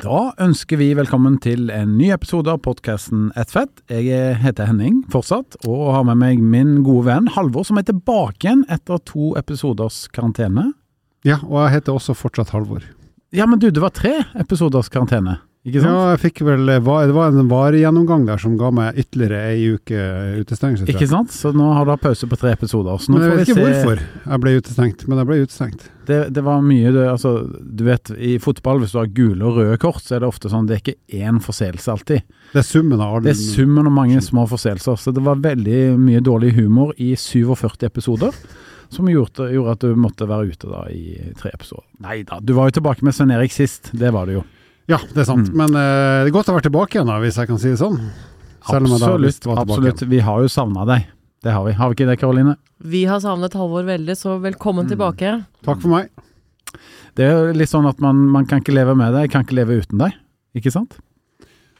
Da ønsker vi velkommen til en ny episode av podkasten Ett fett. Jeg heter Henning fortsatt, og har med meg min gode venn Halvor, som er tilbake igjen etter to episoders karantene. Ja, og jeg heter også fortsatt Halvor. Ja, men du, det var tre episoders karantene, ikke sant? Ja, jeg fikk vel Det var en varegjennomgang der som ga meg ytterligere ei uke utestengelse. Ikke sant? Så nå har du hatt pause på tre episoder. Så nå men jeg får vet ikke se. hvorfor jeg ble utestengt, men jeg ble utestengt. Det, det var mye det, altså, Du vet, i fotball, hvis du har gule og røde kort, så er det ofte sånn det er ikke én forseelse alltid. Det er summen av Det er summen av mange små forseelser. Så det var veldig mye dårlig humor i 47 episoder. Som gjorde, gjorde at du måtte være ute da i tre episoder. Nei da, du var jo tilbake med Svein Erik sist. Det var det jo. Ja, det er sant. Mm. Men uh, det er godt å være tilbake igjen, da, hvis jeg kan si det sånn. Absolutt. absolutt. Vi har jo savna deg. Det har vi. Har vi ikke det, Karoline? Vi har savnet Halvor veldig, så velkommen Mm. tilbake. Takk for meg. Det er jo litt sånn at man, man kan ikke leve med deg, kan ikke leve uten deg. Ikke sant?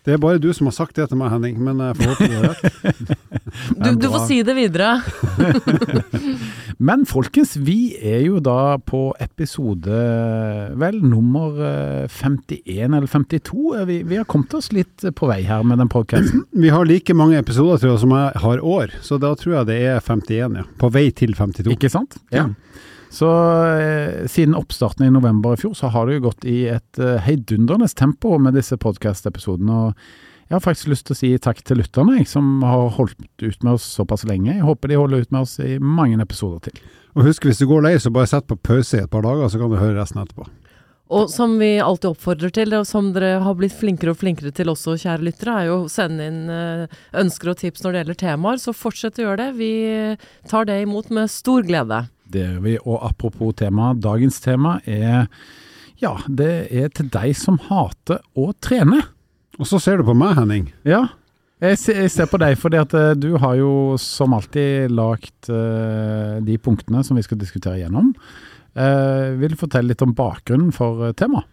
Det er bare du som har sagt det til meg, Henning, men jeg får håpe du har rett. Du, du får si det videre. Men folkens, vi er jo da på episode vel nummer eh, 51 eller 52. Vi, vi har kommet oss litt på vei her med den podkasten. Vi har like mange episoder tror jeg, som jeg har år, så da tror jeg det er 51, ja. På vei til 52. Ikke sant? Ja. Ja. Så eh, siden oppstarten i november i fjor, så har det jo gått i et eh, heidundrende tempo med disse podkast-episodene. Og jeg har faktisk lyst til å si takk til lytterne, jeg, som har holdt ut med oss såpass lenge. Jeg håper de holder ut med oss i mange episoder til. Og husk, hvis du går lei, så bare sett på pause i et par dager, så kan du høre resten etterpå. Og som vi alltid oppfordrer til, og som dere har blitt flinkere og flinkere til også, kjære lyttere, er jo å sende inn eh, ønsker og tips når det gjelder temaer. Så fortsett å gjøre det. Vi tar det imot med stor glede. Det gjør vi. Og apropos tema, dagens tema er ja, det er til deg som hater å trene. Og så ser du på meg, Henning. Ja, jeg ser, på deg fordi at eh, du har jo som alltid lagt eh, de punktene som vi skal diskutere gjennom. Eh, vil du fortelle litt om bakgrunnen for temaet?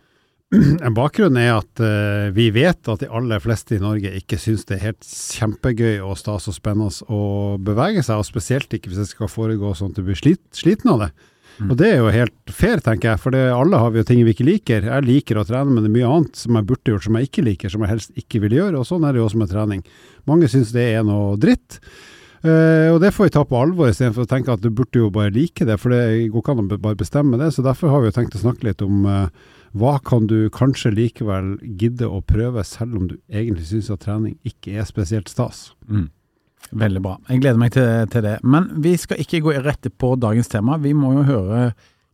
En bakgrunn er at uh, vi vet at de aller fleste i Norge ikke syns det er helt kjempegøy og stas og spennende å bevege seg, og spesielt ikke hvis det skal foregå sånn at du blir slit, sliten av det. Mm. Og det er jo helt fair, tenker jeg, for det, alle har vi jo ting vi ikke liker. Jeg liker å trene, men det er mye annet som jeg burde gjort som jeg ikke liker, som jeg helst ikke vil gjøre, og sånn er det jo også med trening. Mange syns det er noe dritt. Uh, og det får vi ta på alvor, istedenfor å tenke at du burde jo bare like det, for det går ikke an å bare bestemme det. Så derfor har vi jo tenkt å snakke litt om eh, hva kan du kanskje likevel gidde å prøve, selv om du egentlig syns at trening ikke er spesielt stas. Mm. Veldig bra. Jeg gleder meg til, til det. Men vi skal ikke gå rett på dagens tema. Vi må jo høre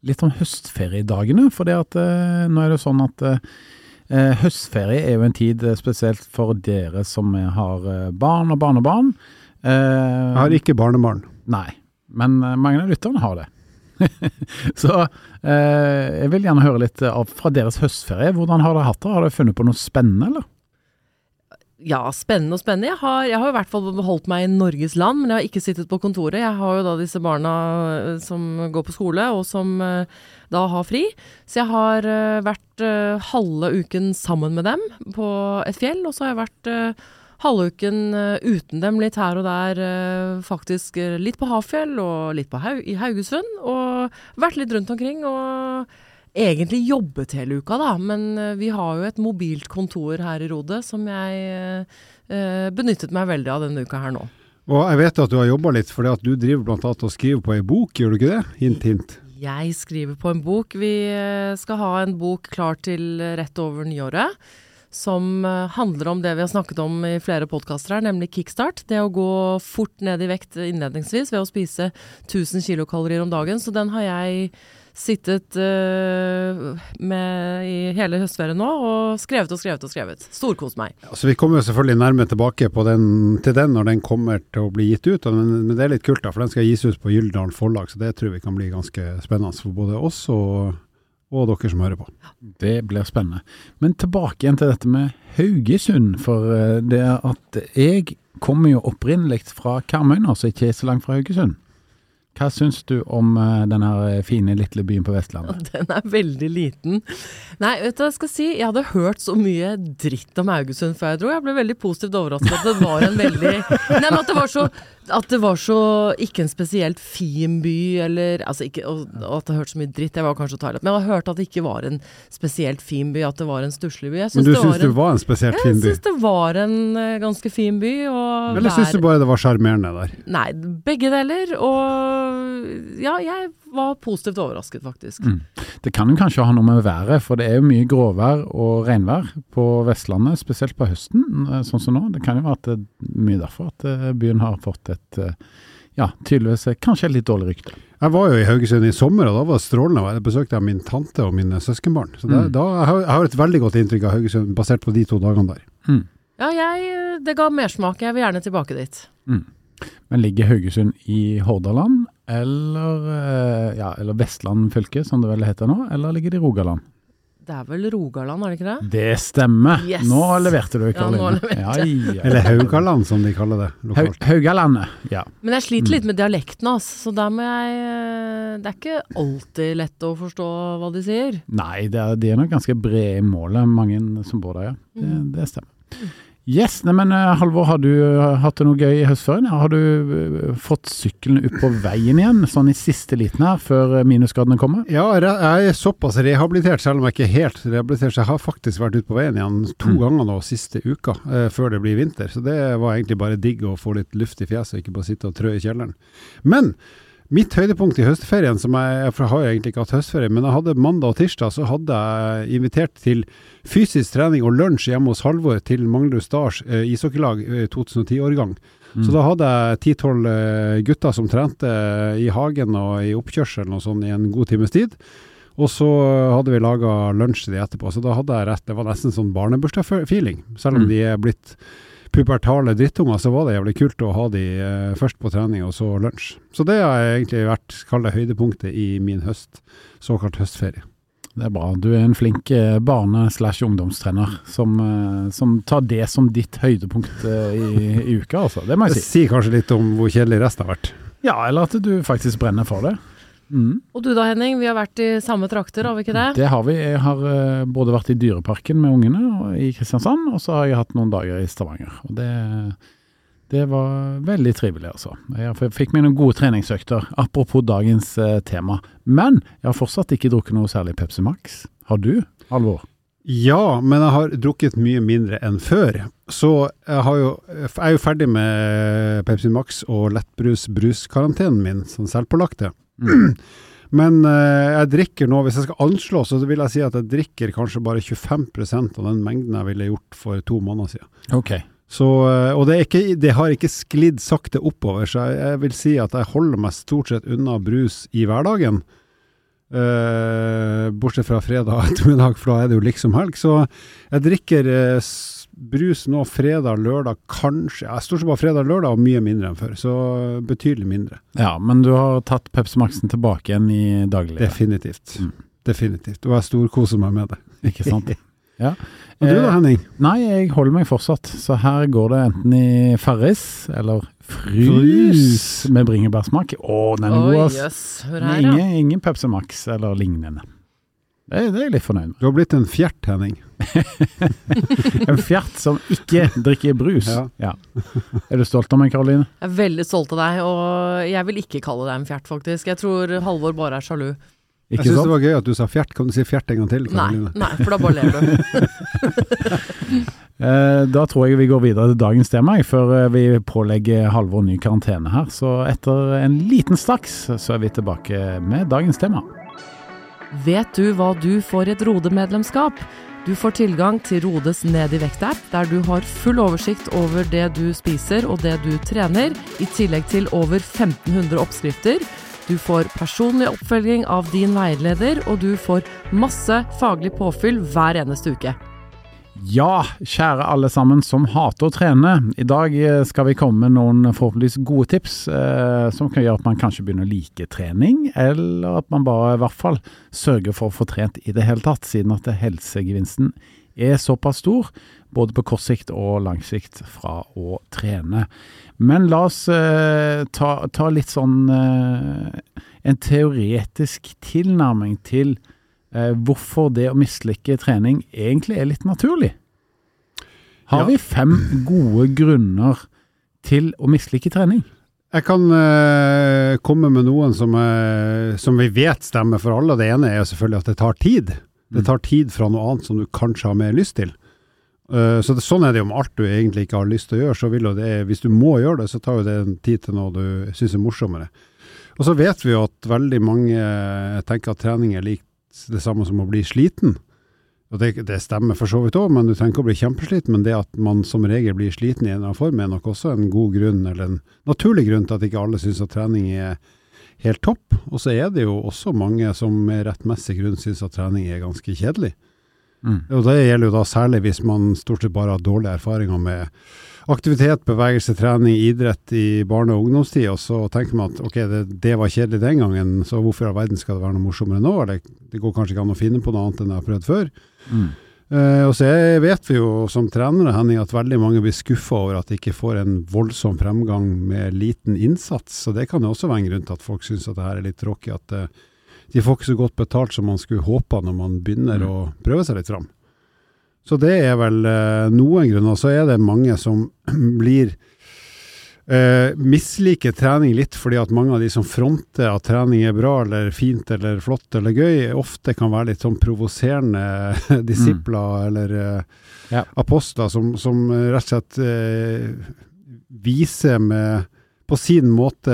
litt om høstferiedagene. For det at, eh, nå er det sånn at eh, høstferie er jo en tid eh, spesielt for dere som har eh, barn og barnebarn. Eh, Jeg har ikke barnebarn. Nei, men eh, mange av lytterne har det. Så eh, jeg vil gjerne høre litt av, fra deres høstferie. Hvordan har dere hatt det? Har dere funnet på noe spennende, eller? Ja, spennende og spennende. Jeg har, jeg har i hvert fall holdt meg i Norges land, men jeg har ikke sittet på kontoret. Jeg har jo da disse barna eh, som går på skole, og som eh, da har fri. Så jeg har eh, vært eh, halve uken sammen med dem på et fjell, og så har jeg vært eh, halve uken eh, uten dem litt her og der. eh, faktisk eh, litt på Hafjell og litt på Haug i Haugesund, og vært litt rundt omkring. og egentlig jobbet hele uka, da. Men vi har jo et mobilt kontor her i Rode som jeg eh, benyttet meg veldig av denne uka her nå. Og jeg vet at du har jobba litt, fordi at du driver blant annet og skriver på ei bok, gjør du ikke det? Hint, hint. Jeg skriver på en bok. Vi skal ha en bok klar til rett over nyåret. Som eh, handler om det vi har snakket om i flere podkaster her, nemlig kickstart. Det å gå fort ned i vekt innledningsvis ved å spise 1000 kilokalorier om dagen. Så den har jeg sittet uh, med i hele høstferien nå og skrevet og skrevet og skrevet. Storkost meg. Altså, vi kommer jo selvfølgelig nærmere tilbake den, til den når den kommer til å bli gitt ut, men, men det er litt kult, da, for den skal gis ut på Gyldendal forlag, så det tror vi kan bli ganske spennende for både oss og, og dere som hører på. Det blir spennende. Men tilbake igjen til dette med Haugesund. For eh, det at jeg kommer jo opprinnelig fra Karmøy nå, så ikke så langt fra Haugesund. Hva syns du om eh, denne fine lille byen på Vestlandet? Den er veldig liten. Nei, vet du hva jeg skal si? Jeg hadde hørt så mye dritt om Haugesund før jeg dro. Jeg ble veldig positivt overrasket at det var en veldig Nei, men at det var så at det var så ikke en spesielt fin by, eller altså ikke, og, og at det hørtes så mye dritt, det var kanskje litt. Men jeg har hørt at det ikke var en spesielt fin by, at det var en stusslig by. Jeg Men du det syns det var en spesielt fin by? Jeg syns det var en eh, ganske fin by. Og Eller syns du bare det var sjarmerende der? Nei, begge deler. Og ja, jeg var positivt overrasket, faktisk. Mm. Det kan jo kanskje ha noe med været, for det er jo mye gråvær og regnvær på Vestlandet, spesielt på høsten, eh, sånn som nå. Det kan jo være at det er mye derfor at eh, byen har fått et eh, ja, tydeligvis kanskje et litt dårlig rykte. Jeg var jo i Haugesund i sommer, og da var det strålende. Jeg besøkte min tante og mine søskenbarn. Så det, Mm. da, jeg har et veldig godt inntrykk av Haugesund, basert på de to dagene der. Mm. Ja, jeg, det ga mersmak. Jeg vil gjerne tilbake dit. Mm. Men ligger Haugesund i Hordaland, eller, eh, ja, eller Vestland fylke, som det vel heter nå, eller ligger det i Rogaland? Det er vel Rogaland, er det ikke det? Det stemmer! Yes. Nå leverte du, Ja, nå Karoline. Ja, ja. Eller Haugaland, som de kaller det lokalt. lokalt. Haugalandet, ja. Men jeg sliter Mm. litt med dialekten, altså. Så der må jeg eh, Det er ikke alltid lett å forstå hva de sier. Nei, det er, de er nok ganske brede i målet, mange som bor der, ja. Det, Mm. det stemmer. Yes, nei, men eh, Halvor, har du eh, hatt det noe gøy i høstferien? Har du eh, fått sykkelen ut på veien igjen, sånn i siste liten her, før minusgradene kommer? Ja, jeg er såpass rehabilitert, selv om jeg ikke er helt rehabilitert. Så jeg har faktisk vært ute på veien igjen to Mm. ganger nå siste uka, eh, før det blir vinter. Så det var egentlig bare digg å få litt luft i fjeset, ikke bare sitte og trø i kjelleren. Men mitt høydepunkt i høstferien, som jeg, for jeg har egentlig ikke hatt høstferie, men jeg hadde mandag og tirsdag, så hadde jeg invitert til fysisk trening og lunsj hjemme hos Halvor til Manglerud Stars eh, ishockeylag eh, 2010-årgang. Mm. Så da hadde jeg ti-tolv eh, gutter som trente eh, i hagen og i oppkjørselen og sånn i en god times tid. Og så hadde vi laga lunsj til de etterpå, så da hadde jeg rett Det var nesten sånn barnebursdag-feeling. Selv om Mm. de er blitt pubertale drittunger, så var det jævlig kult å ha de eh, først på trening og så lunsj. Så det har egentlig vært, kall det høydepunktet i min høst, såkalt høstferie. Det er bra. Du er en flink eh, barne-slash-ungdomstrener som, eh, som tar det som ditt høydepunkt i, i uka, altså. Det må jeg si. sier kanskje litt om hvor kjedelig resten har vært. Ja, eller at du faktisk brenner for det. Mm. Og du da, Henning? Vi har vært i samme trakter, har vi ikke det? Det har vi. Jeg har eh, både vært i Dyreparken med ungene og i Kristiansand, og så har jeg hatt noen dager i Stavanger. Og det, det var veldig trivelig, altså. Jeg fikk meg noen gode treningsøkter, apropos dagens eh, tema. Men jeg har fortsatt ikke drukket noe særlig Pepsi Max. Har du, Alvor? Ja, men jeg har drukket mye mindre enn før. Så jeg, har jo, jeg er jo ferdig med Pepsi Max og lettbrus-bruskarantenen min, som selvpålagte. Mm. Men eh, jeg drikker nå, hvis jeg skal anslå, så vil jeg si at jeg drikker kanskje bare 25% av den mengden jeg ville gjort for to måneder siden. Ok. Så, eh, og det, ikke, det har ikke sklidd sakte oppover, så jeg, jeg vil si at jeg holder meg stort sett unna brus i hverdagen. Eh, bortsett fra fredag ettermiddag, for da er det jo liksom helg. Så jeg drikker eh, brus nå fredag, lørdag, kanskje. Jeg stort sett bare fredag, lørdag, og mye mindre enn før. Så betydelig mindre. Ja, men du har tatt Pepsi Maxen tilbake igjen i daglig, Definitivt. Mm. Definitivt. Og jeg storkoser meg med det. ikke sant? Ja. Og du da, Eh, Henning? Nei, jeg holder meg fortsatt. Så her går det enten i Farris eller Frus med bringebærsmak. Å, den er god, ass. ingen, ingen Pepsi Max eller lignende. Det, det er jeg litt fornøyd med. Du har blitt en fjert, Henning. En fjert som ikke drikker brus. Ja. Er du stolt av meg, Karoline? Jeg er veldig stolt av deg, og jeg vil ikke kalle deg en fjert, faktisk. Jeg tror Halvor bare er sjalu. Jeg Ikke syns det var gøy at du sa fjert. Kan du si fjert en gang til? Nei, Karoline? nei, for da bare ler du. Eh, da tror jeg vi går videre til dagens tema, før eh, vi pålegger Halvor ny karantene her. Så etter en liten straks, så er vi tilbake med dagens tema. Vet du hva du får i et Rode-medlemskap? Du får tilgang til Rodes Ned i vekt-app, der du har full oversikt over det du spiser og det du trener, i tillegg til over 1500 oppskrifter. Du får personlig oppfølging av din veileder, og du får masse faglig påfyll hver eneste uke. Ja, kjære alle sammen som hater å trene. I dag eh, skal vi komme med noen forhåpentligvis gode tips eh, som kan gjøre at man kanskje begynner å like trening, eller at man bare i hvert fall sørger for å få trent i det hele tatt, siden at helsegevinsten er såpass stor, både på kort sikt og lang sikt, fra å trene. Men la oss eh, ta, ta, litt sånn eh, en teoretisk tilnærming til eh, hvorfor det å mislykke trening egentlig er litt naturlig. Har Ja. vi fem gode grunner til å mislike trening? Jeg kan eh, komme med noen som, eh, som vi vet stemmer for alle. Det ene er selvfølgelig at det tar tid. Det tar tid fra noe annet som du kanskje har mer lyst til. Uh, så det, Sånn er det jo med alt du egentlig ikke har lyst til å gjøre. så vil det, Hvis du må gjøre det, så tar jo det en tid til noe du syns er morsommere. Og så vet vi jo at veldig mange eh, tenker at trening er likt det samme som å bli sliten. Og det, det stemmer for så vidt òg, men du trenger ikke å bli kjempesliten. Men det at man som regel blir sliten i en eller annen form, er nok også en god grunn, eller en naturlig grunn til at ikke alle syns at trening er helt topp. Og så er det jo også mange som med rettmessig grunn syns at trening er ganske kjedelig. Mm. Og det gjelder jo da særlig hvis man stort sett bare har dårlige erfaringer med aktivitet, bevegelse, trening, idrett i barne- og ungdomstid, og så tenker man at ok, det, det var kjedelig den gangen, så hvorfor i all verden skal det være noe morsommere nå? Eller det går kanskje ikke an å finne på noe annet enn jeg har prøvd før. Mm. Uh, og så vet vi jo som trenere Henning, at veldig mange blir skuffa over at de ikke får en voldsom fremgang med liten innsats. Så det kan jo også være en grunn til at folk syns at det her er litt tråkig. At uh, de får ikke så godt betalt som man skulle håpa når man begynner Mm. å prøve seg litt fram. Så det er vel eh, noen grunner. Så er det mange som blir eh, misliker trening litt fordi at mange av de som fronter at trening er bra eller fint eller flott eller gøy, ofte kan være litt sånn provoserende disipler eller eh, Ja. apostler som, som rett og slett eh, viser med på sin måte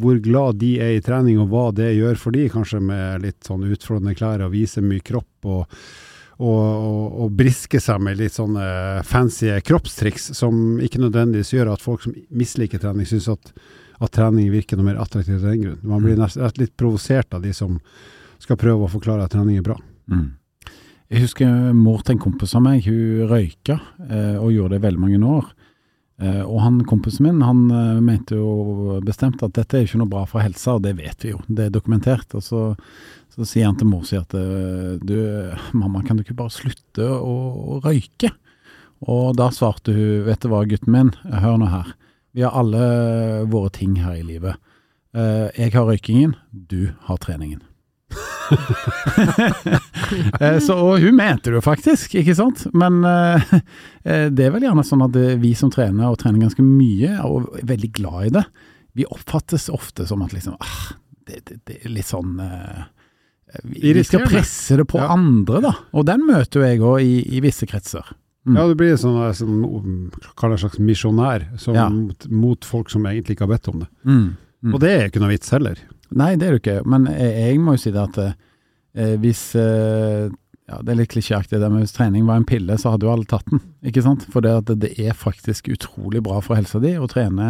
hvor glad de er i trening og hva det gjør for de, kanskje med litt sånn utfordrende klær og viser mye kropp og, og, og, og briske seg med litt sånne fancy kroppstriks som ikke nødvendigvis gjør at folk som misliker trening, syns at, at trening virker noe mer attraktivt av den grunn. Man blir nesten litt provosert av de som skal prøve å forklare at trening er bra. Mm. Jeg husker mor til en kompis av meg, hun røyka eh, og gjorde det i veldig mange år. Eh, og han kompisen min han eh, mente jo bestemt at dette er ikke noe bra for helsa, og det vet vi jo, det er dokumentert. Og så, så sier han til mor si at eh, du, mamma kan du ikke bare slutte å, å røyke? Og da svarte hun, vet du hva gutten min, hør nå her, vi har alle våre ting her i livet. Jeg har røykingen, du har treningen. Eh, så, og hun mente det jo faktisk, ikke sant? Men eh, det er vel gjerne sånn at vi som trener, og trener ganske mye, og er veldig glad i det, vi oppfattes ofte som at liksom ah, det, det, det er litt sånn uh, vi, vi skal presse det på Ja. andre, da. Og den møter jo jeg òg i, i visse kretser. Mm. Ja, du blir sånn, sånn kaller en slags misjonær Ja. mot, mot folk som egentlig ikke har bedt om det. Mm. Mm. Og det er ikke noe vits heller. Nei, det er det ikke. Men jeg, må jo si det at eh, hvis eh, ja, Det er litt klisjéaktig, det, men hvis trening var en pille, så hadde jo alle tatt den. Ikke sant? For det, at det er faktisk utrolig bra for helsa di å trene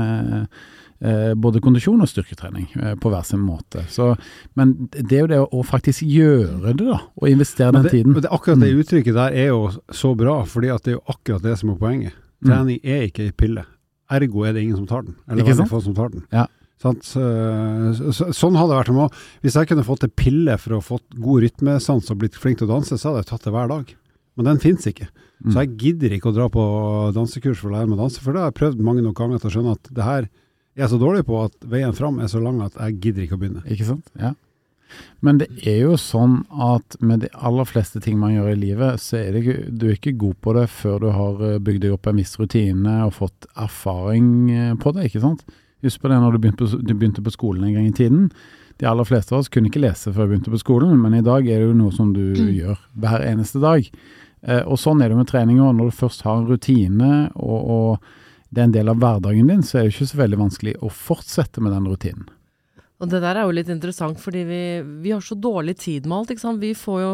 eh, både kondisjon og styrketrening eh, på hver sin måte. Så, men det er jo det å, faktisk gjøre det, da. Og investere Men den tiden. men det, akkurat det Mm. uttrykket der er jo så bra, fordi at det er jo akkurat det som er poenget. Mm. Trening er ikke ei pille. Ergo er det ingen som tar den. Eller veldig få som tar den. Ja. Sånn hadde det vært. Med, hvis jeg kunne fått en pille for å få god rytmesans og blitt flink til å danse, så hadde jeg tatt det hver dag. Men den fins ikke. Mm. Så jeg gidder ikke å dra på dansekurs for å lære meg å danse, for det har jeg prøvd mange nok ganger til å skjønne at det her er jeg så dårlig på at veien fram er så lang at jeg gidder ikke å begynne. Ikke sant? Ja. Men det er jo sånn at med de aller fleste ting man gjør i livet, så er det du er ikke god på det før du har eh, bygd deg opp en viss rutine og fått erfaring eh, på det, ikke sant? Husk på det når du begynte på, du begynte på skolen en gang i tiden. De aller fleste av oss kunne ikke lese før vi begynte på skolen, men i dag er det jo noe som du gjør hver eneste dag. Eh, og sånn er det med trening òg. Når du først har en rutine, og, og det er en del av hverdagen din, så er det ikke så veldig vanskelig å fortsette med den rutinen. Og det der er jo litt interessant, fordi vi, vi har så dårlig tid med alt. ikke sant? Vi får jo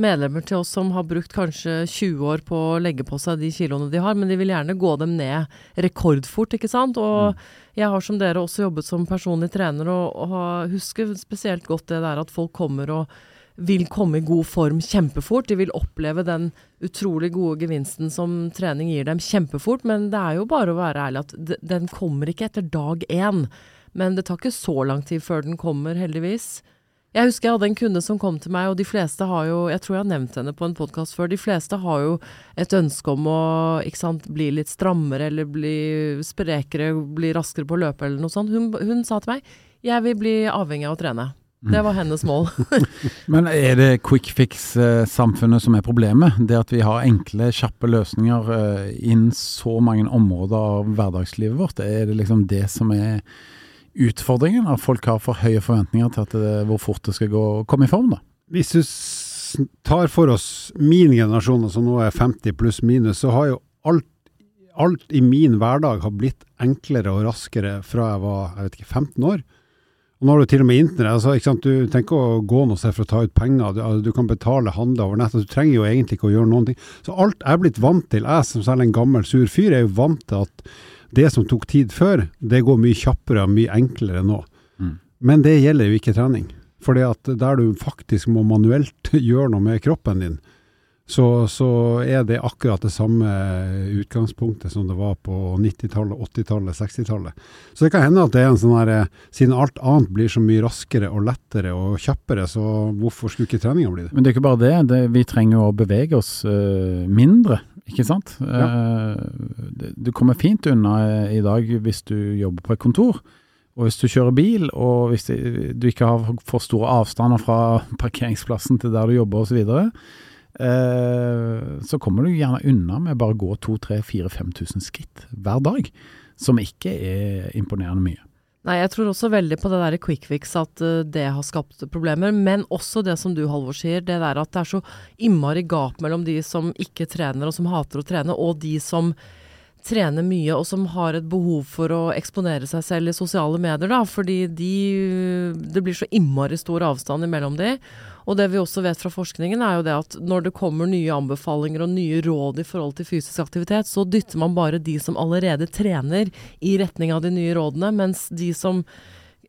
medlemmer til oss som har brukt kanskje 20 år på å legge på seg de kiloene de har, men de vil gjerne gå dem ned rekordfort, ikke sant. Og jeg har som dere også jobbet som personlig trener, og, og husker spesielt godt det der at folk kommer og vil komme i god form kjempefort. De vil oppleve den utrolig gode gevinsten som trening gir dem kjempefort. Men det er jo bare å være ærlig at den kommer ikke etter dag én. Men det tar ikke så lang tid før den kommer, heldigvis. Jeg husker jeg hadde en kunde som kom til meg, og de fleste har jo Jeg tror jeg har nevnt henne på en podkast før. De fleste har jo et ønske om å sant, bli litt strammere eller bli sprekere, bli raskere på å løpe eller noe sånt. Hun, hun sa til meg jeg vil bli avhengig av å trene. Det var hennes mål. Men er det quick fix-samfunnet som er problemet? Det at vi har enkle, kjappe løsninger eh, innen så mange områder av hverdagslivet vårt, er det liksom det som er utfordringen? At folk har for høye forventninger til det, hvor fort det skal gå å komme i form, da? Hvis du tar for oss min generasjon, som nå er 50 pluss minus, så har jo alt, alt i min hverdag har blitt enklere og raskere fra jeg var jeg vet ikke, 15 år. Og nå har du til og med internett. Altså, du trenger ikke å gå noe sted for å ta ut penger. Du, altså, du kan betale handler over nettet. Du trenger jo egentlig ikke å gjøre noen ting. Så alt jeg er blitt vant til, jeg som selv en gammel sur fyr, er jo vant til at det som tok tid før, det går mye kjappere og mye enklere nå. Mm. Men det gjelder jo ikke trening. For der du faktisk må manuelt gjøre noe med kroppen din, så, så, er det akkurat det samme utgangspunktet som det var på 90-tallet, 80-tallet, 60-tallet. Så det kan hende at det er en sånn her Siden alt annet blir så mye raskere og lettere og kjappere, så hvorfor skulle ikke treninga bli det? Men det er ikke bare det. det vi trenger å bevege oss uh, mindre, ikke sant? Ja. Uh, du kommer fint unna i dag hvis du jobber på et kontor. Og hvis du kjører bil, og hvis du ikke har for store avstander fra parkeringsplassen til der du jobber osv., Eh, så kommer du gjerne unna med bare å gå 2000-5000 skritt hver dag, som ikke er imponerende mye. Nei, jeg tror også veldig på det der quick fix, at uh, det har skapt problemer. Men også det som du, Halvor, sier, det der at det er så innmari gap mellom de som ikke trener og som hater å trene, og de som trener mye og som har et behov for å eksponere seg selv i sosiale medier, da. Fordi de Det blir så innmari stor avstand imellom de. Og det vi også vet fra forskningen, er jo det at når det kommer nye anbefalinger og nye råd i forhold til fysisk aktivitet, så dytter man bare de som allerede trener, i retning av de nye rådene, mens de som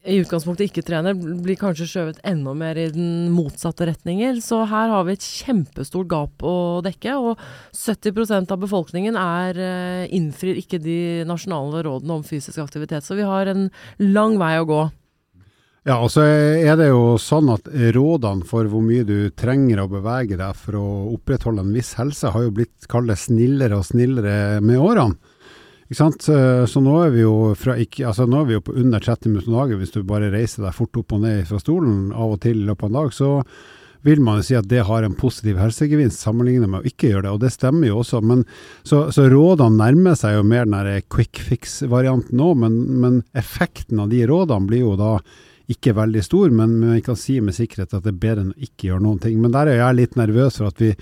i utgangspunktet ikke trener, blir kanskje skjøvet enda mer i den motsatte retninger. Så her har vi et kjempestort gap å dekke, og 70% av befolkningen er, eh, innfrir ikke de nasjonale rådene om fysisk aktivitet. Så vi har en lang vei å gå. Ja, og så er det jo sånn at rådene for hvor mye du trenger å bevege deg for å opprettholde en viss helse, har jo blitt kalt snillere og snillere med årene. Ikke sant? Så nå er vi jo, ikke, altså nå er vi jo på under 30 minutter om dagen hvis du bare reiser deg fort opp og ned fra stolen av og til i løpet av en dag. så vil man jo si at det har en positiv helsegevinst sammenlignet med å ikke gjøre det, og det stemmer jo også. Men, så, så rådene nærmer seg jo mer den quick fix-varianten nå, men, men effekten av de rådene blir jo da ikke veldig stor, men, vi kan si med sikkerhet at det er bedre enn å ikke gjøre noen ting. Men der er jeg litt nervøs for at vi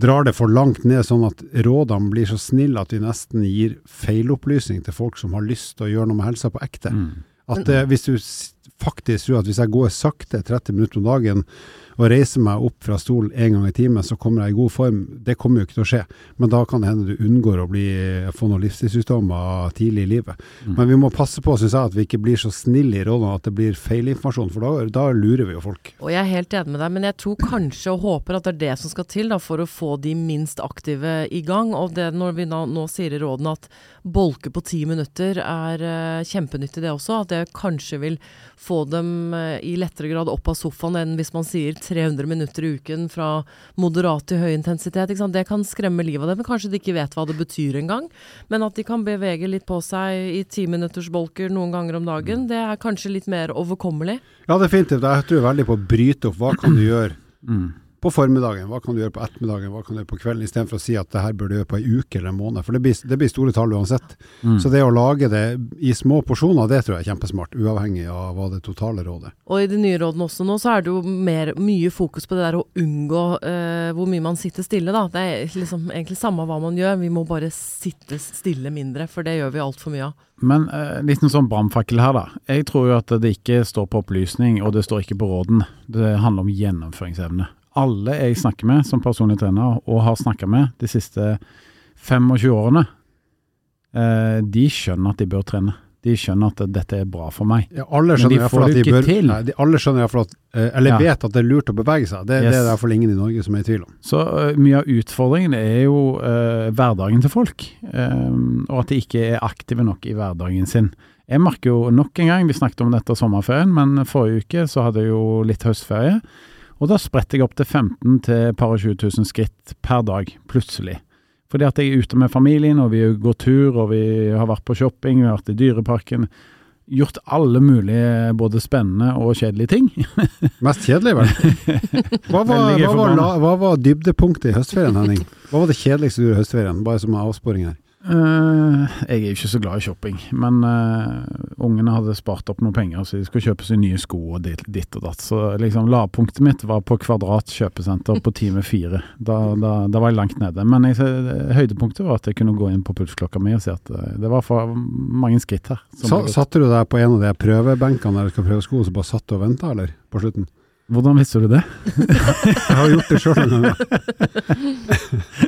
drar det for langt ned, sånn at rådene blir så snille at vi nesten gir feilopplysning til folk som har lyst til å gjøre noe med helsa på ekte. Mm. At eh, Hvis du faktisk tror at hvis jeg går sakte 30 minutter om dagen og reiser meg opp fra stolen en gang i timen, så kommer jeg i god form. Det kommer jo ikke til å skje. Men da kan det hende du unngår å bli, få noen livsstilssykdommer tidlig i livet. Mm. Men vi må passe på syns jeg, at vi ikke blir så snille i rollene at det blir feilinformasjon, for da, da, lurer vi jo folk. Og Jeg er helt enig med deg, men jeg tror kanskje og håper at det er det som skal til da, for å få de minst aktive i gang. Og det når vi nå, nå sier i rådene at bolke på ti minutter er uh, kjempenyttig, det også. At det kanskje vil få dem uh, i lettere grad opp av sofaen enn hvis man sier 300 minutter i uken fra moderat til høy intensitet. Det kan skremme livet av dem. Kanskje de ikke vet hva det betyr engang. Men at de kan bevege litt på seg i timinuttersbolker noen ganger om dagen, det er kanskje litt mer overkommelig. Ja, definitivt. Jeg tror veldig på å bryte opp. Hva kan du gjøre? Mm på formiddagen, hva kan du gjøre på ettermiddagen, hva kan du gjøre på kvelden, istedenfor å si at det her bør du gjøre på ei uke eller en måned. For det blir, det blir store tall uansett. Mm. Så det å lage det i små porsjoner, det tror jeg er kjempesmart. Uavhengig av hva det totale rådet. Og i de nye rådene også nå, så er det jo mer, mye fokus på det der å unngå uh, hvor mye man sitter stille, da. Det er liksom egentlig samme hva man gjør, vi må bare sitte stille mindre, for det gjør vi altfor mye av. Men eh, liten sånn brannfakkel her, da. Jeg tror jo at det ikke står på opplysning, og det står ikke på råden. Det handler om gjennomføringsevne alle jeg snakker med som personlig trener, og har snakka med de siste 25 årene, eh, de skjønner at de bør trene. De skjønner at dette er bra for meg. Ja, alle Men de får det ikke til. Nei, de, Alle skjønner i hvert fall at eh, Eller Ja. vet at det er lurt å bevege seg. Det, det er det i hvert fall ingen i Norge som er i tvil om. Så uh, mye av utfordringen er jo uh, hverdagen til folk, um, og at de ikke er aktive nok i hverdagen sin. Jeg merker jo nok en gang, vi snakket om dette sommerferien, men forrige uke så hadde jeg jo litt høstferie. Og da spredte jeg opp til 15 til par og 20 000 skritt per dag, plutselig. Fordi at jeg er ute med familien, og vi går tur, og vi har vært på shopping, vi har vært i dyreparken. Gjort alle mulige både spennende og kjedelige ting. Mest kjedelig, vel? Hva var, hva var, hva var dybdepunktet i høstferien, Henning? Hva var det kjedeligste du gjorde i høstferien? Bare som avsporing her. Eh, jeg er jo ikke så glad i shopping, men uh, ungene hadde spart opp noen penger, så de skulle kjøpe seg nye sko og ditt, ditt og datt. Så liksom lavpunktet mitt var på Kvadrat kjøpesenter på time fire. Da, da, da var jeg langt nede. Men jeg, høydepunktet var at jeg kunne gå inn på pulsklokka mi og si at eh, det var for mange skritt her. satte du deg på en av de prøvebenkene der du skal prøve sko, og så bare satt du og venta, eller? På slutten? Hvordan visste du det? Jeg har gjort det sjøl en.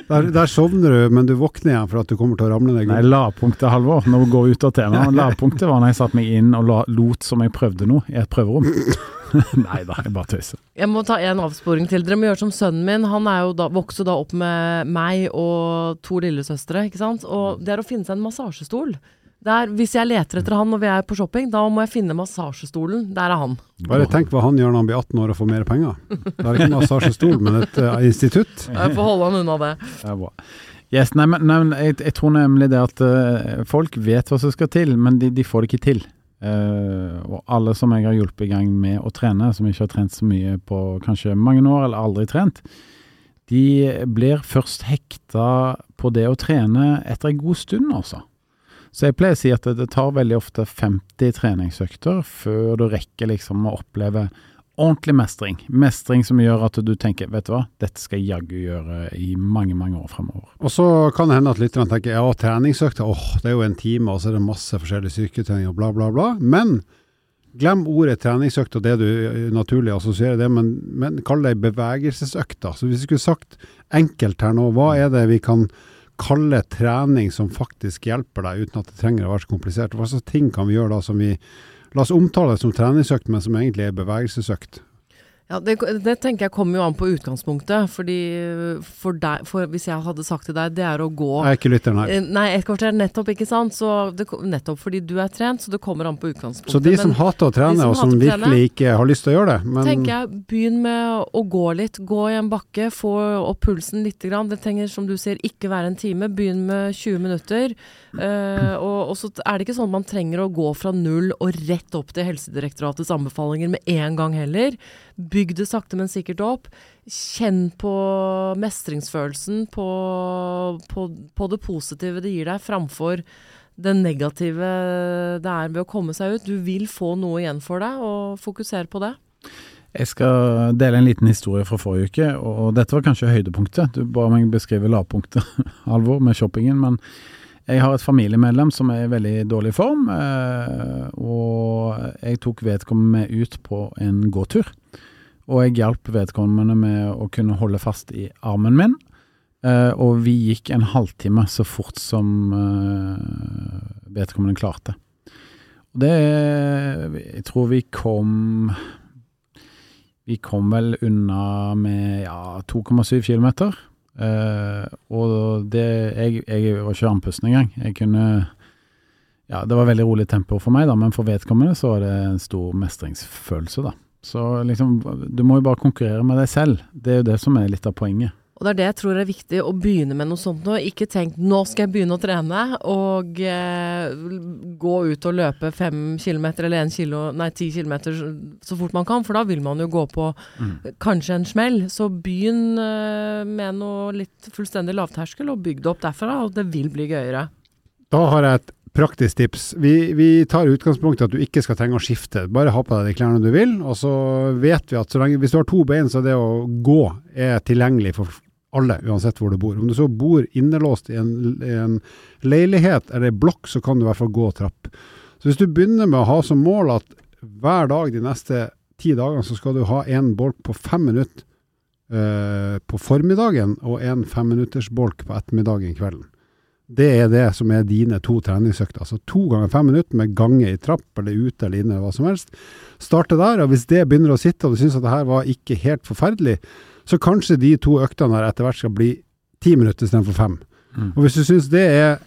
Der, der sovner du, men du våkner igjen for at du kommer til å ramle ned. Nei, lavpunktet, Halvor, nå går vi ut av temaet. Lavpunktet var når jeg satte meg inn og la, lot som jeg prøvde noe i et prøverom. Nei da, jeg bare tøyser. Jeg må ta en avsporing til. Dere må gjøre som sønnen min. Han er jo da, vokste da opp med meg og to lillesøstre, ikke sant. Og det er å finne seg en massasjestol. Det er, hvis jeg leter etter han når vi er på shopping, da må jeg finne massasjestolen. Der er han. Bare tenk hva han gjør når han blir 18 år og får mer penger. Det er ikke ikke massasjestol, men et uh, institutt. Jeg får holde han unna det. Det er bra. Yes, nei, men, nei, men jeg, jeg tror nemlig det at uh, folk vet hva som skal til, men de, de får det ikke til. Uh, og alle som jeg har hjulpet i gang med å trene, som ikke har trent så mye på kanskje mange år, eller aldri trent, de blir først hekta på det å trene etter en god stund, altså. Så jeg pleier å si at det, tar veldig ofte 50 treningsøkter før du rekker liksom å oppleve ordentlig mestring. Mestring som gjør at du tenker, vet du hva, dette skal jeg jaggu gjøre i mange, mange år fremover. Og så kan det hende at lytterne tenker ja, treningsøkta, åh, det er jo en time, og så er det masse forskjellig styrketrening og bla, bla, bla. Men glem ordet treningsøkt og det du eh, naturlig assosierer det, men, men kall det bevegelsesøkta. Så hvis vi skulle sagt enkelt her nå, hva er det vi kan kalle trening som faktisk hjelper deg, uten at det trenger å være så komplisert? Hva slags ting kan vi gjøre da som vi La oss omtale som treningsøkt, men som egentlig er bevegelsesøkt. Ja, det, det tenker jeg kommer jo an på utgangspunktet. Fordi for deg, for hvis jeg hadde sagt til deg, det er å gå Jeg er ikke lytteren her. Eh, Nei, et kvarter nettopp, ikke sant. Så det, nettopp fordi du er trent, så det kommer an på utgangspunktet. Så de som Men hater å trene, som og som virkelig ikke har lyst til å gjøre det, men tenker jeg, begynn med å gå litt. Gå i en bakke, få opp pulsen litt. Grann. Det trenger, som du sier, ikke være en time. Begynn med 20 minutter. Uh, og, og så er det ikke sånn at man trenger å gå fra null og rett opp til Helsedirektoratets anbefalinger med en gang heller. Bygg det sakte, men sikkert opp. Kjenn på mestringsfølelsen, på, på, på det positive det gir deg, framfor det negative det er ved å komme seg ut. Du vil få noe igjen for deg, og fokuser på det. Jeg skal dele en liten historie fra forrige uke, og dette var kanskje høydepunktet. Du ba meg beskrive lavpunktet, Alvor, med shoppingen, men jeg har et familiemedlem som er i veldig dårlig form, eh, og jeg tok vedkommende med ut på en gåtur. Og jeg hjalp vedkommende med å kunne holde fast i armen min, eh, og vi gikk en halvtime så fort som eh, vedkommende klarte. Og det Jeg tror vi kom vi kom vel unna med ja, 2,7 km. Eh, og det jeg, jeg var ikke andpusten engang. Jeg kunne Ja, det var veldig rolig tempo for meg, da, men for vedkommende så var det en stor mestringsfølelse, da. Så liksom, du må jo bare konkurrere med deg selv. Det er jo det som er litt av poenget. Og det er det jeg tror er viktig, å begynne med noe sånt nå. Ikke tenk 'nå skal jeg begynne å trene', og eh, gå ut og løpe fem kilometer eller en kilo, nei, ti kilometer så fort man kan, for da vil man jo gå på kanskje en smell. Så begynn eh, med noe litt fullstendig lavterskel, og bygg det opp derfra, og det vil bli gøyere. Da har jeg et praktisk tips. Vi, vi tar utgangspunkt i at du ikke skal trenge å skifte. Bare ha på deg de klærne du vil, og så vet vi at så lenge, hvis du har to bein, så er det å gå er tilgjengelig for alle, uansett hvor du bor. Om du så bor innelåst i en, en leilighet eller ei blokk, så kan du i hvert fall gå trapp. Så hvis du begynner med å ha som mål at hver dag de neste ti dagene så skal du ha en bolk på fem minutter eh, på formiddagen og en femminuttersbolk på ettermiddagen kvelden. Det er det som er dine to treningsøkter. Altså to ganger fem minutter med gange i trapp eller ute eller inne, eller hva som helst. Starte der, og hvis det begynner å sitte, og du syns at det her var ikke helt forferdelig, så kanskje de to øktene her etter hvert skal bli ti minutter istedenfor fem. Mm. Og hvis du syns det er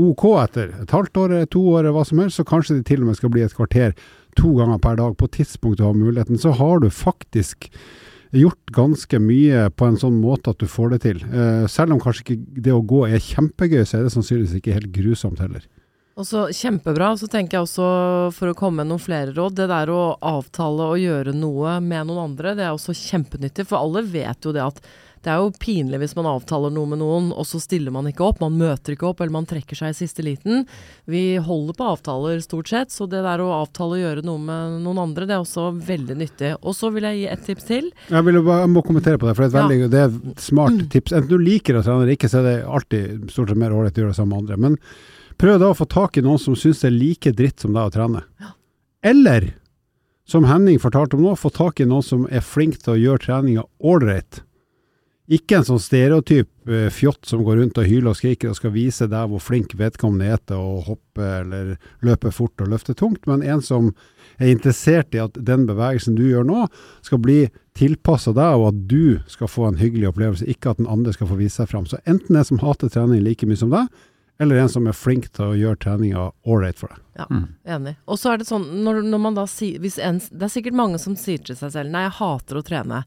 OK etter et halvt år, to år, hva som helst, så kanskje det til og med skal bli et kvarter to ganger per dag på tidspunkt du har muligheten. Så har du faktisk gjort ganske mye på en sånn måte at du får det til. Eh, selv om kanskje ikke det å gå er kjempegøy, så er det sannsynligvis ikke helt grusomt heller. Og så Kjempebra. Så tenker jeg også, for å komme med noen flere råd, det der å avtale og gjøre noe med noen andre, det er også kjempenyttig. For alle vet jo det at det er jo pinlig hvis man avtaler noe med noen, og så stiller man ikke opp. Man møter ikke opp, eller man trekker seg i siste liten. Vi holder på avtaler stort sett, så det der å avtale og gjøre noe med noen andre, det er også veldig nyttig. Og så vil jeg gi et tips til. Jeg, vil bare, jeg må kommentere på det, for det er et, Ja. veldig, det er et smart tips. Enten du liker å trene eller ikke, så er det alltid stort sett mer ålreit å gjøre det sammen med andre. Men prøv da å få tak i noen som syns det er like dritt som deg å trene. Eller, som Henning fortalte om nå, få tak i noen som er flink til å gjøre treninga ålreit. Ikke en sånn stereotyp eh, fjott som går rundt og hyler og skriker og skal vise deg hvor flink vedkommende er til å hoppe eller løpe fort og løfte tungt, men en som er interessert i at den bevegelsen du gjør nå, skal bli tilpassa deg, og at du skal få en hyggelig opplevelse, ikke at den andre skal få vise seg fram. Så enten en som hater trening like mye som deg, eller en som er flink til å gjøre treninga ålreit for deg. Ja, Mm. enig. Og så er det sånn, når, når man da sier hvis en, Det er sikkert mange som sier til seg selv Nei, jeg hater å trene.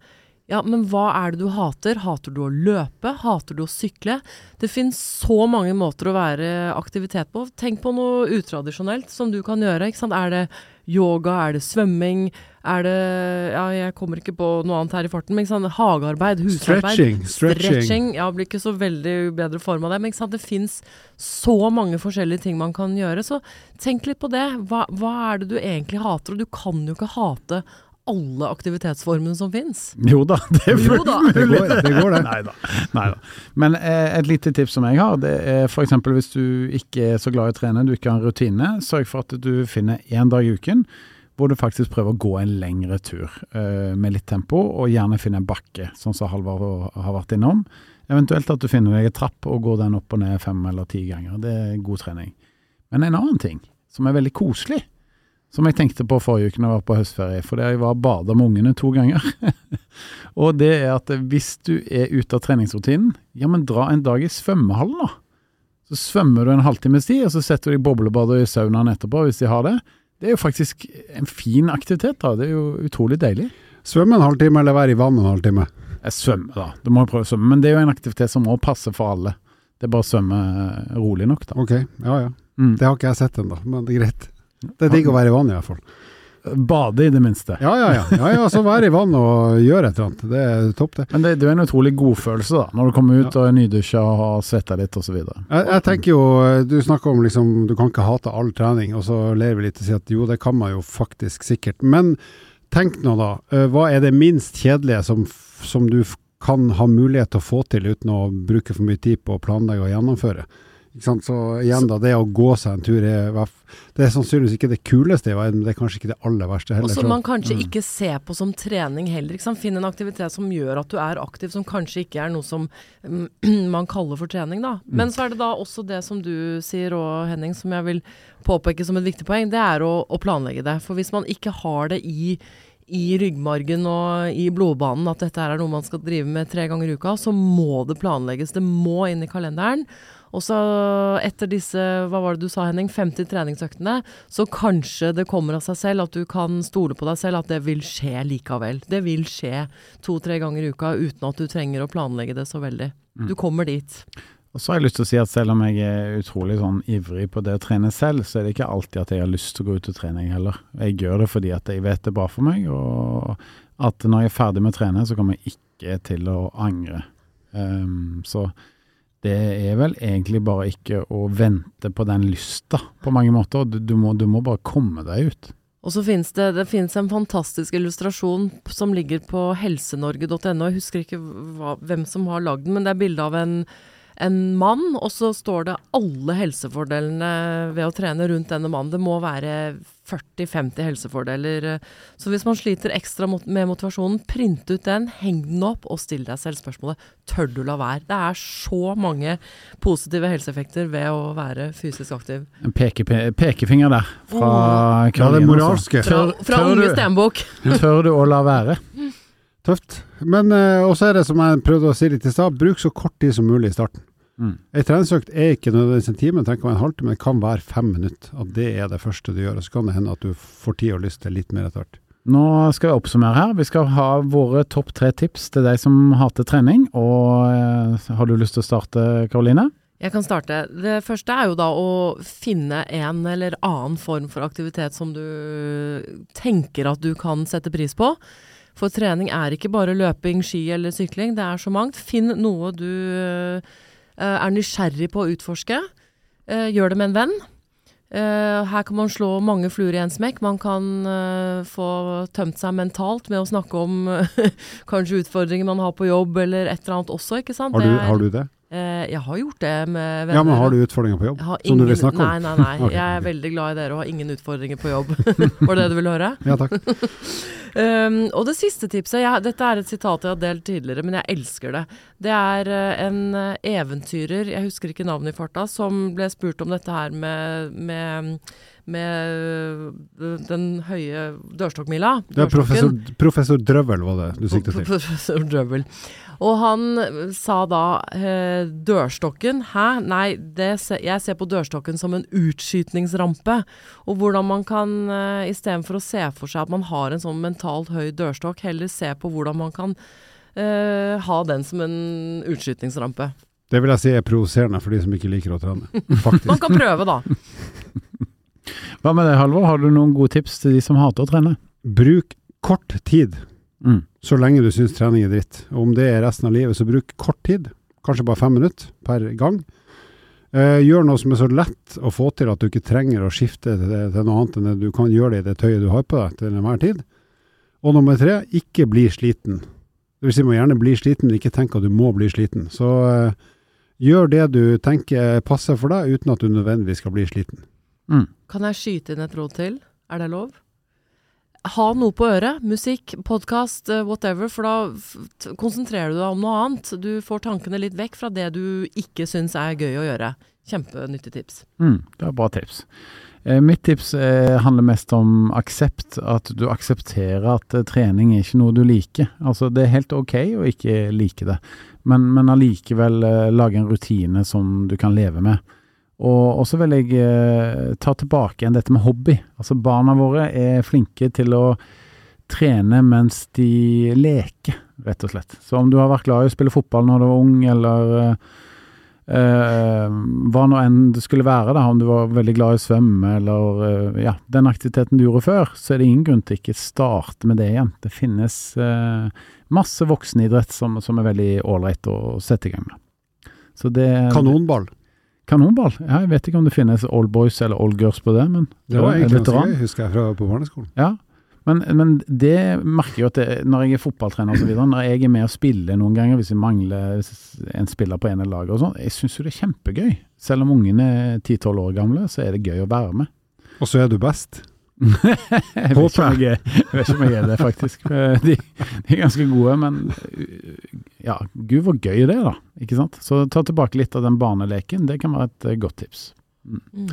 Ja, men hva er det du hater? Hater du å løpe? Hater du å sykle? Det finnes så mange måter å være aktivitet på. Tenk på noe utradisjonelt som du kan gjøre. Ikke sant? Er det yoga? Er det svømming? Er det Ja, jeg kommer ikke på noe annet her i farten, men ikke sant? hagearbeid, husarbeid. Stretching, stretching. Stretching. Ja, blir ikke så veldig bedre form av det. Men ikke sant? det fins så mange forskjellige ting man kan gjøre. Så tenk litt på det. Hva, hva er det du egentlig hater? Og du kan jo ikke hate alle aktivitetsformene som fins. Jo da, det er fullt mulig! Det går, det går det. Neida. Neida. Men eh, et lite tips som jeg har, det er f.eks. hvis du ikke er så glad i å trene, du ikke har en rutine, sørg for at du finner én dag i uken hvor du faktisk prøver å gå en lengre tur eh, med litt tempo, og gjerne finne en bakke, sånn som Halvard har vært innom. Eventuelt at du finner deg en trapp og går den opp og ned fem eller ti ganger. Det er god trening. Men en annen ting som er veldig koselig, som jeg tenkte på forrige uke når jeg var på høstferie, fordi jeg var og bada med ungene to ganger. og det er at hvis du er ute av treningsrutinen, ja, men dra en dag i svømmehallen, da. Så svømmer du en halvtimes tid, og så setter du i boblebadet i saunaen etterpå, hvis de har det. Det er jo faktisk en fin aktivitet, da. Det er jo utrolig deilig. Svømme en halvtime eller være i vann en halvtime. Jeg svømmer, da. Du må jo prøve å svømme. Men det er jo en aktivitet som må passe for alle. Det er bare å svømme rolig nok, da. Ok, ja ja. Mm. Det har ikke jeg sett ennå, men det er greit. Det er digg å være i vann i hvert fall. Bade, i det minste. Ja ja ja. ja, ja så være i vann og gjøre et eller annet. Det er topp, det. Men det, det er en utrolig godfølelse, da. Når du kommer ut og er nydusja og har svetta litt osv. Jeg, jeg tenker jo, Du snakker om liksom, du kan ikke hate all trening, og så ler vi litt og sier at jo, det kan man jo faktisk sikkert. Men tenk nå da, eh, hva er det minst kjedelige som, som du kan ha mulighet til å få til uten å bruke for mye tid på å planlegge og gjennomføre? Ikke sant? Så igjen da, det å gå seg en tur er, det er sannsynligvis ikke det kuleste i verden, men det er kanskje ikke det aller verste Og som så- man kanskje ikke ser på som trening heller. Ikke sant? Finn en aktivitet som gjør at du er aktiv, som kanskje ikke er noe som mm, man kaller for trening, da. Men så er det da også det som du sier og Henning, som jeg vil påpeke som et viktig poeng, det er å, å planlegge det. For hvis man ikke har det i i ryggmargen og i blodbanen at dette er noe man skal drive med tre ganger i uka, så må det planlegges. Det må inn i kalenderen. Og så etter disse, hva var det du sa Henning, 50 treningsøktene, så kanskje det kommer av seg selv at du kan stole på deg selv at det vil skje likevel. Det vil skje to-tre ganger i uka uten at du trenger å planlegge det så veldig. Du kommer dit. Og så har jeg lyst til å si at selv om jeg er utrolig sånn ivrig på det å trene selv, så er det ikke alltid at jeg har lyst til å gå ut og trene jeg heller. Jeg gjør det fordi at jeg vet det er bra for meg, og at når jeg er ferdig med å trene, så kommer jeg ikke til å angre. Um, så det er vel egentlig bare ikke å vente på den lysta, på mange måter. Du, du, må, du må bare komme deg ut. Og så finnes det, det finnes en fantastisk illustrasjon som ligger på helsenorge.no. Jeg husker ikke hva, hvem som har lagd den, men det er bilde av en, en mann, og så står det alle helsefordelene ved å trene rundt denne mannen. Det må være 40-50 helsefordeler. Så hvis man sliter ekstra mot med motivasjonen, print ut den, heng den opp, og still deg selv spørsmålet tør du la være. Det er så mange positive helseeffekter ved å være fysisk aktiv. En peke, pekefinger der fra Ja, det moralske. Fra, fra tør Unge du- Stenbukk. Tør du å la være? Tøft. Men uh, også er det som jeg prøvde å si litt i stad, bruk så kort tid som mulig i starten. Mm. Ei treningsøkt er ikke nødvendigvis en time, det ikke være en halvtime, det kan være fem minutter. At det er det første du gjør. Og så kan det hende at du får tid og lyst til litt mer etter hvert. Nå skal vi oppsummere her. Vi skal ha våre topp tre tips til deg som hater trening. Og uh, har du lyst til å starte, Karoline? Jeg kan starte. Det første er jo da å finne en eller annen form for aktivitet som du tenker at du kan sette pris på. For trening er ikke bare løping, ski eller sykling, det er så mangt. Finn noe du eh, er nysgjerrig på å utforske. Eh, gjør det med en venn. Eh, her kan man slå mange fluer i en smekk. Man kan eh, få tømt seg mentalt med å snakke om eh, kanskje utfordringer man har på jobb, eller et eller annet også, ikke sant. Har du, Det er- har du det? Eh, jeg har gjort det med venner. Ja, men har du utfordringer på jobb? Ingen, Som du vil snakke om? Nei, nei, nei. okay. Jeg er veldig glad i dere og har ingen utfordringer på jobb. Var det det du ville høre? Ja, takk. Um, og det siste tipset jeg, Dette er et sitat jeg har delt tidligere, men jeg elsker det. Det er eh, en eh, eventyrer, jeg husker ikke navnet i farta, som ble spurt om dette her med, med, med den høye dørstokkmila. Det er professor, professor Drøvel var det du siktet til. Professor Drøvel. Og han eh, sa da eh, dørstokken Hæ? Nei, det se, jeg ser på dørstokken som en utskytningsrampe. Og hvordan man kan, eh, istedenfor å se for seg at man har en sånn mentalt høy dørstokk, heller se på hvordan man kan eh, ha den som en utskytningsrampe. Det vil jeg si er provoserende for de som ikke liker å trene. Faktisk. Man kan prøve, da. Hva med deg, Halvor? Har du noen gode tips til de som hater å trene? Bruk kort tid Mm. Så lenge du syns trening er dritt. Og om det er resten av livet, så bruk kort tid. Kanskje bare fem minutter per gang. Eh, gjør noe som er så lett å få til at du ikke trenger å skifte til, til noe annet enn det du kan gjøre det i det tøyet du har på deg til enhver tid. Og nummer tre, ikke bli sliten. Det vil si, må gjerne bli sliten, men ikke tenk at du må bli sliten. Så eh, gjør det du tenker passer for deg, uten at du nødvendigvis skal bli sliten. Mm. Kan jeg skyte inn et råd til? Er det lov? Ha noe på øret. Musikk, podkast, whatever. For da konsentrerer du deg om noe annet. Du får tankene litt vekk fra det du ikke syns er gøy å gjøre. Kjempenyttig tips. Mm, det er bra tips. Eh, mitt tips eh, handler mest om aksept. At du aksepterer at eh, trening er ikke noe du liker. Altså, det er helt ok å ikke like det, men, men allikevel eh, lage en rutine som du kan leve med. Og, så vil jeg eh, ta tilbake igjen dette med hobby. Altså, barna våre er flinke til å trene mens de leker, rett og slett. Så om du har vært glad i å spille fotball når du var ung, eller eh, Eh, hva nå enn det skulle være, da, om du var veldig glad i å svømme eller eh, ja, den aktiviteten du gjorde før, så er det ingen grunn til ikke starte med det igjen. Det finnes eh, masse voksenidrett som, som er veldig ålreit å sette i gang med. Så det Kanonball. Kanonball. Ja, jeg vet ikke om det finnes old boys eller old girls på det, men Det var egentlig ganske gøy, husker jeg, fra på barneskolen. Ja, men, men det merker jeg jo at det, når jeg er fotballtrener videre, når jeg er med og spiller noen ganger hvis vi mangler en spiller på ene laget og sånn, jeg syns jo det er kjempegøy. Selv om ungene er 10-12 år gamle, så er det gøy å være med. Og så er du best. Jeg vet, jeg, jeg vet ikke om jeg er det, faktisk. Eh, De, de er ganske gode, men ja, gud hvor gøy det er, da. Ikke sant? Så ta tilbake litt av den barneleken, det kan være et eh, godt tips. Mm.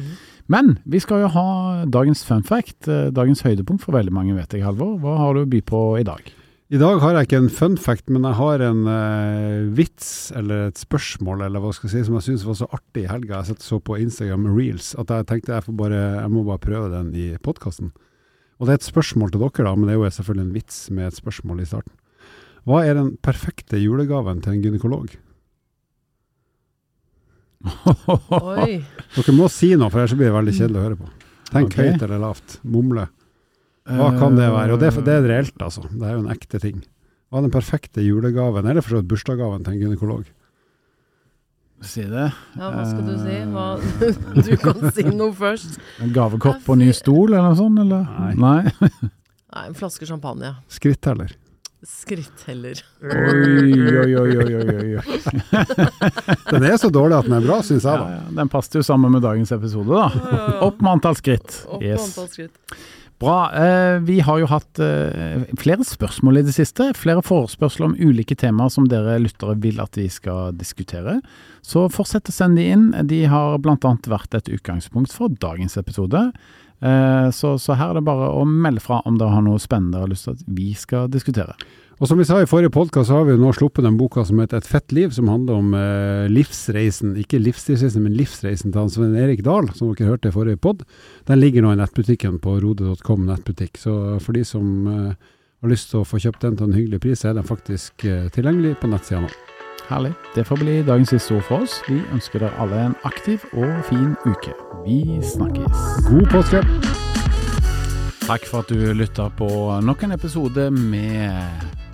Men vi skal jo ha dagens fun fact, eh, dagens høydepunkt for veldig mange, vet jeg, Halvor. Hva har du å by på i dag? I dag har jeg ikke en fun fact, men jeg har en uh, vits eller et spørsmål eller hva skal jeg si, som jeg syns var så artig i helga. Jeg så på Instagram Reels at jeg tenkte jeg, får bare, jeg må bare prøve den i podkasten. Og det er et spørsmål til dere, da, men det er jo selvfølgelig en vits med et spørsmål i starten. Hva er den perfekte julegaven til en gynekolog? Oi. Dere må si noe, for ellers blir det veldig kjedelig å høre på. Tenk okay. høyt eller lavt. Mumle. Hva kan det være? Og det, er- det er reelt, altså. Det er jo en ekte ting. Hva er den perfekte julegaven, eller for så vidt bursdagsgaven til en gynekolog? Si det. Ja, hva skal du si? Hva, du kan si noe først. En gavekopp og ny stol, eller noe sånt? Eller? Nei. Nei. Nei, en flaske champagne. Skritteller. Skritt heller. Oi, oi, oi, oi, oi. Den er så dårlig at den er bra, syns jeg da. ja, den passet jo sammen med dagens episode, da. Opp med antall skritt. Opp med antall skritt. Bra. Eh, vi har jo hatt eh, flere spørsmål i det siste. Flere forespørsler om ulike temaer som dere lyttere vil at vi skal diskutere. Så fortsett å sende de inn. De har bl.a. vært et utgangspunkt for dagens episode. Eh, så, så her er det bare å melde fra om dere har noe spennende dere har lyst til at vi skal diskutere. Og som vi sa i forrige podkast, så har vi jo nå sluppet den boka som heter Et fett liv, som handler om eh, livsreisen, ikke livsstilsreisen, men livsreisen til Svein Erik Dahl, som dere hørte i forrige pod. Den ligger nå i nettbutikken på rode.com nettbutikk. Så for de som eh, har lyst til å få kjøpt den til en hyggelig pris, så er den faktisk eh, tilgjengelig på nettsida nå. Herlig. Det får bli dagens siste ord for oss. Vi ønsker dere alle en aktiv og fin uke. Vi snakkes. God påske! Takk for at du lytta på nok en episode med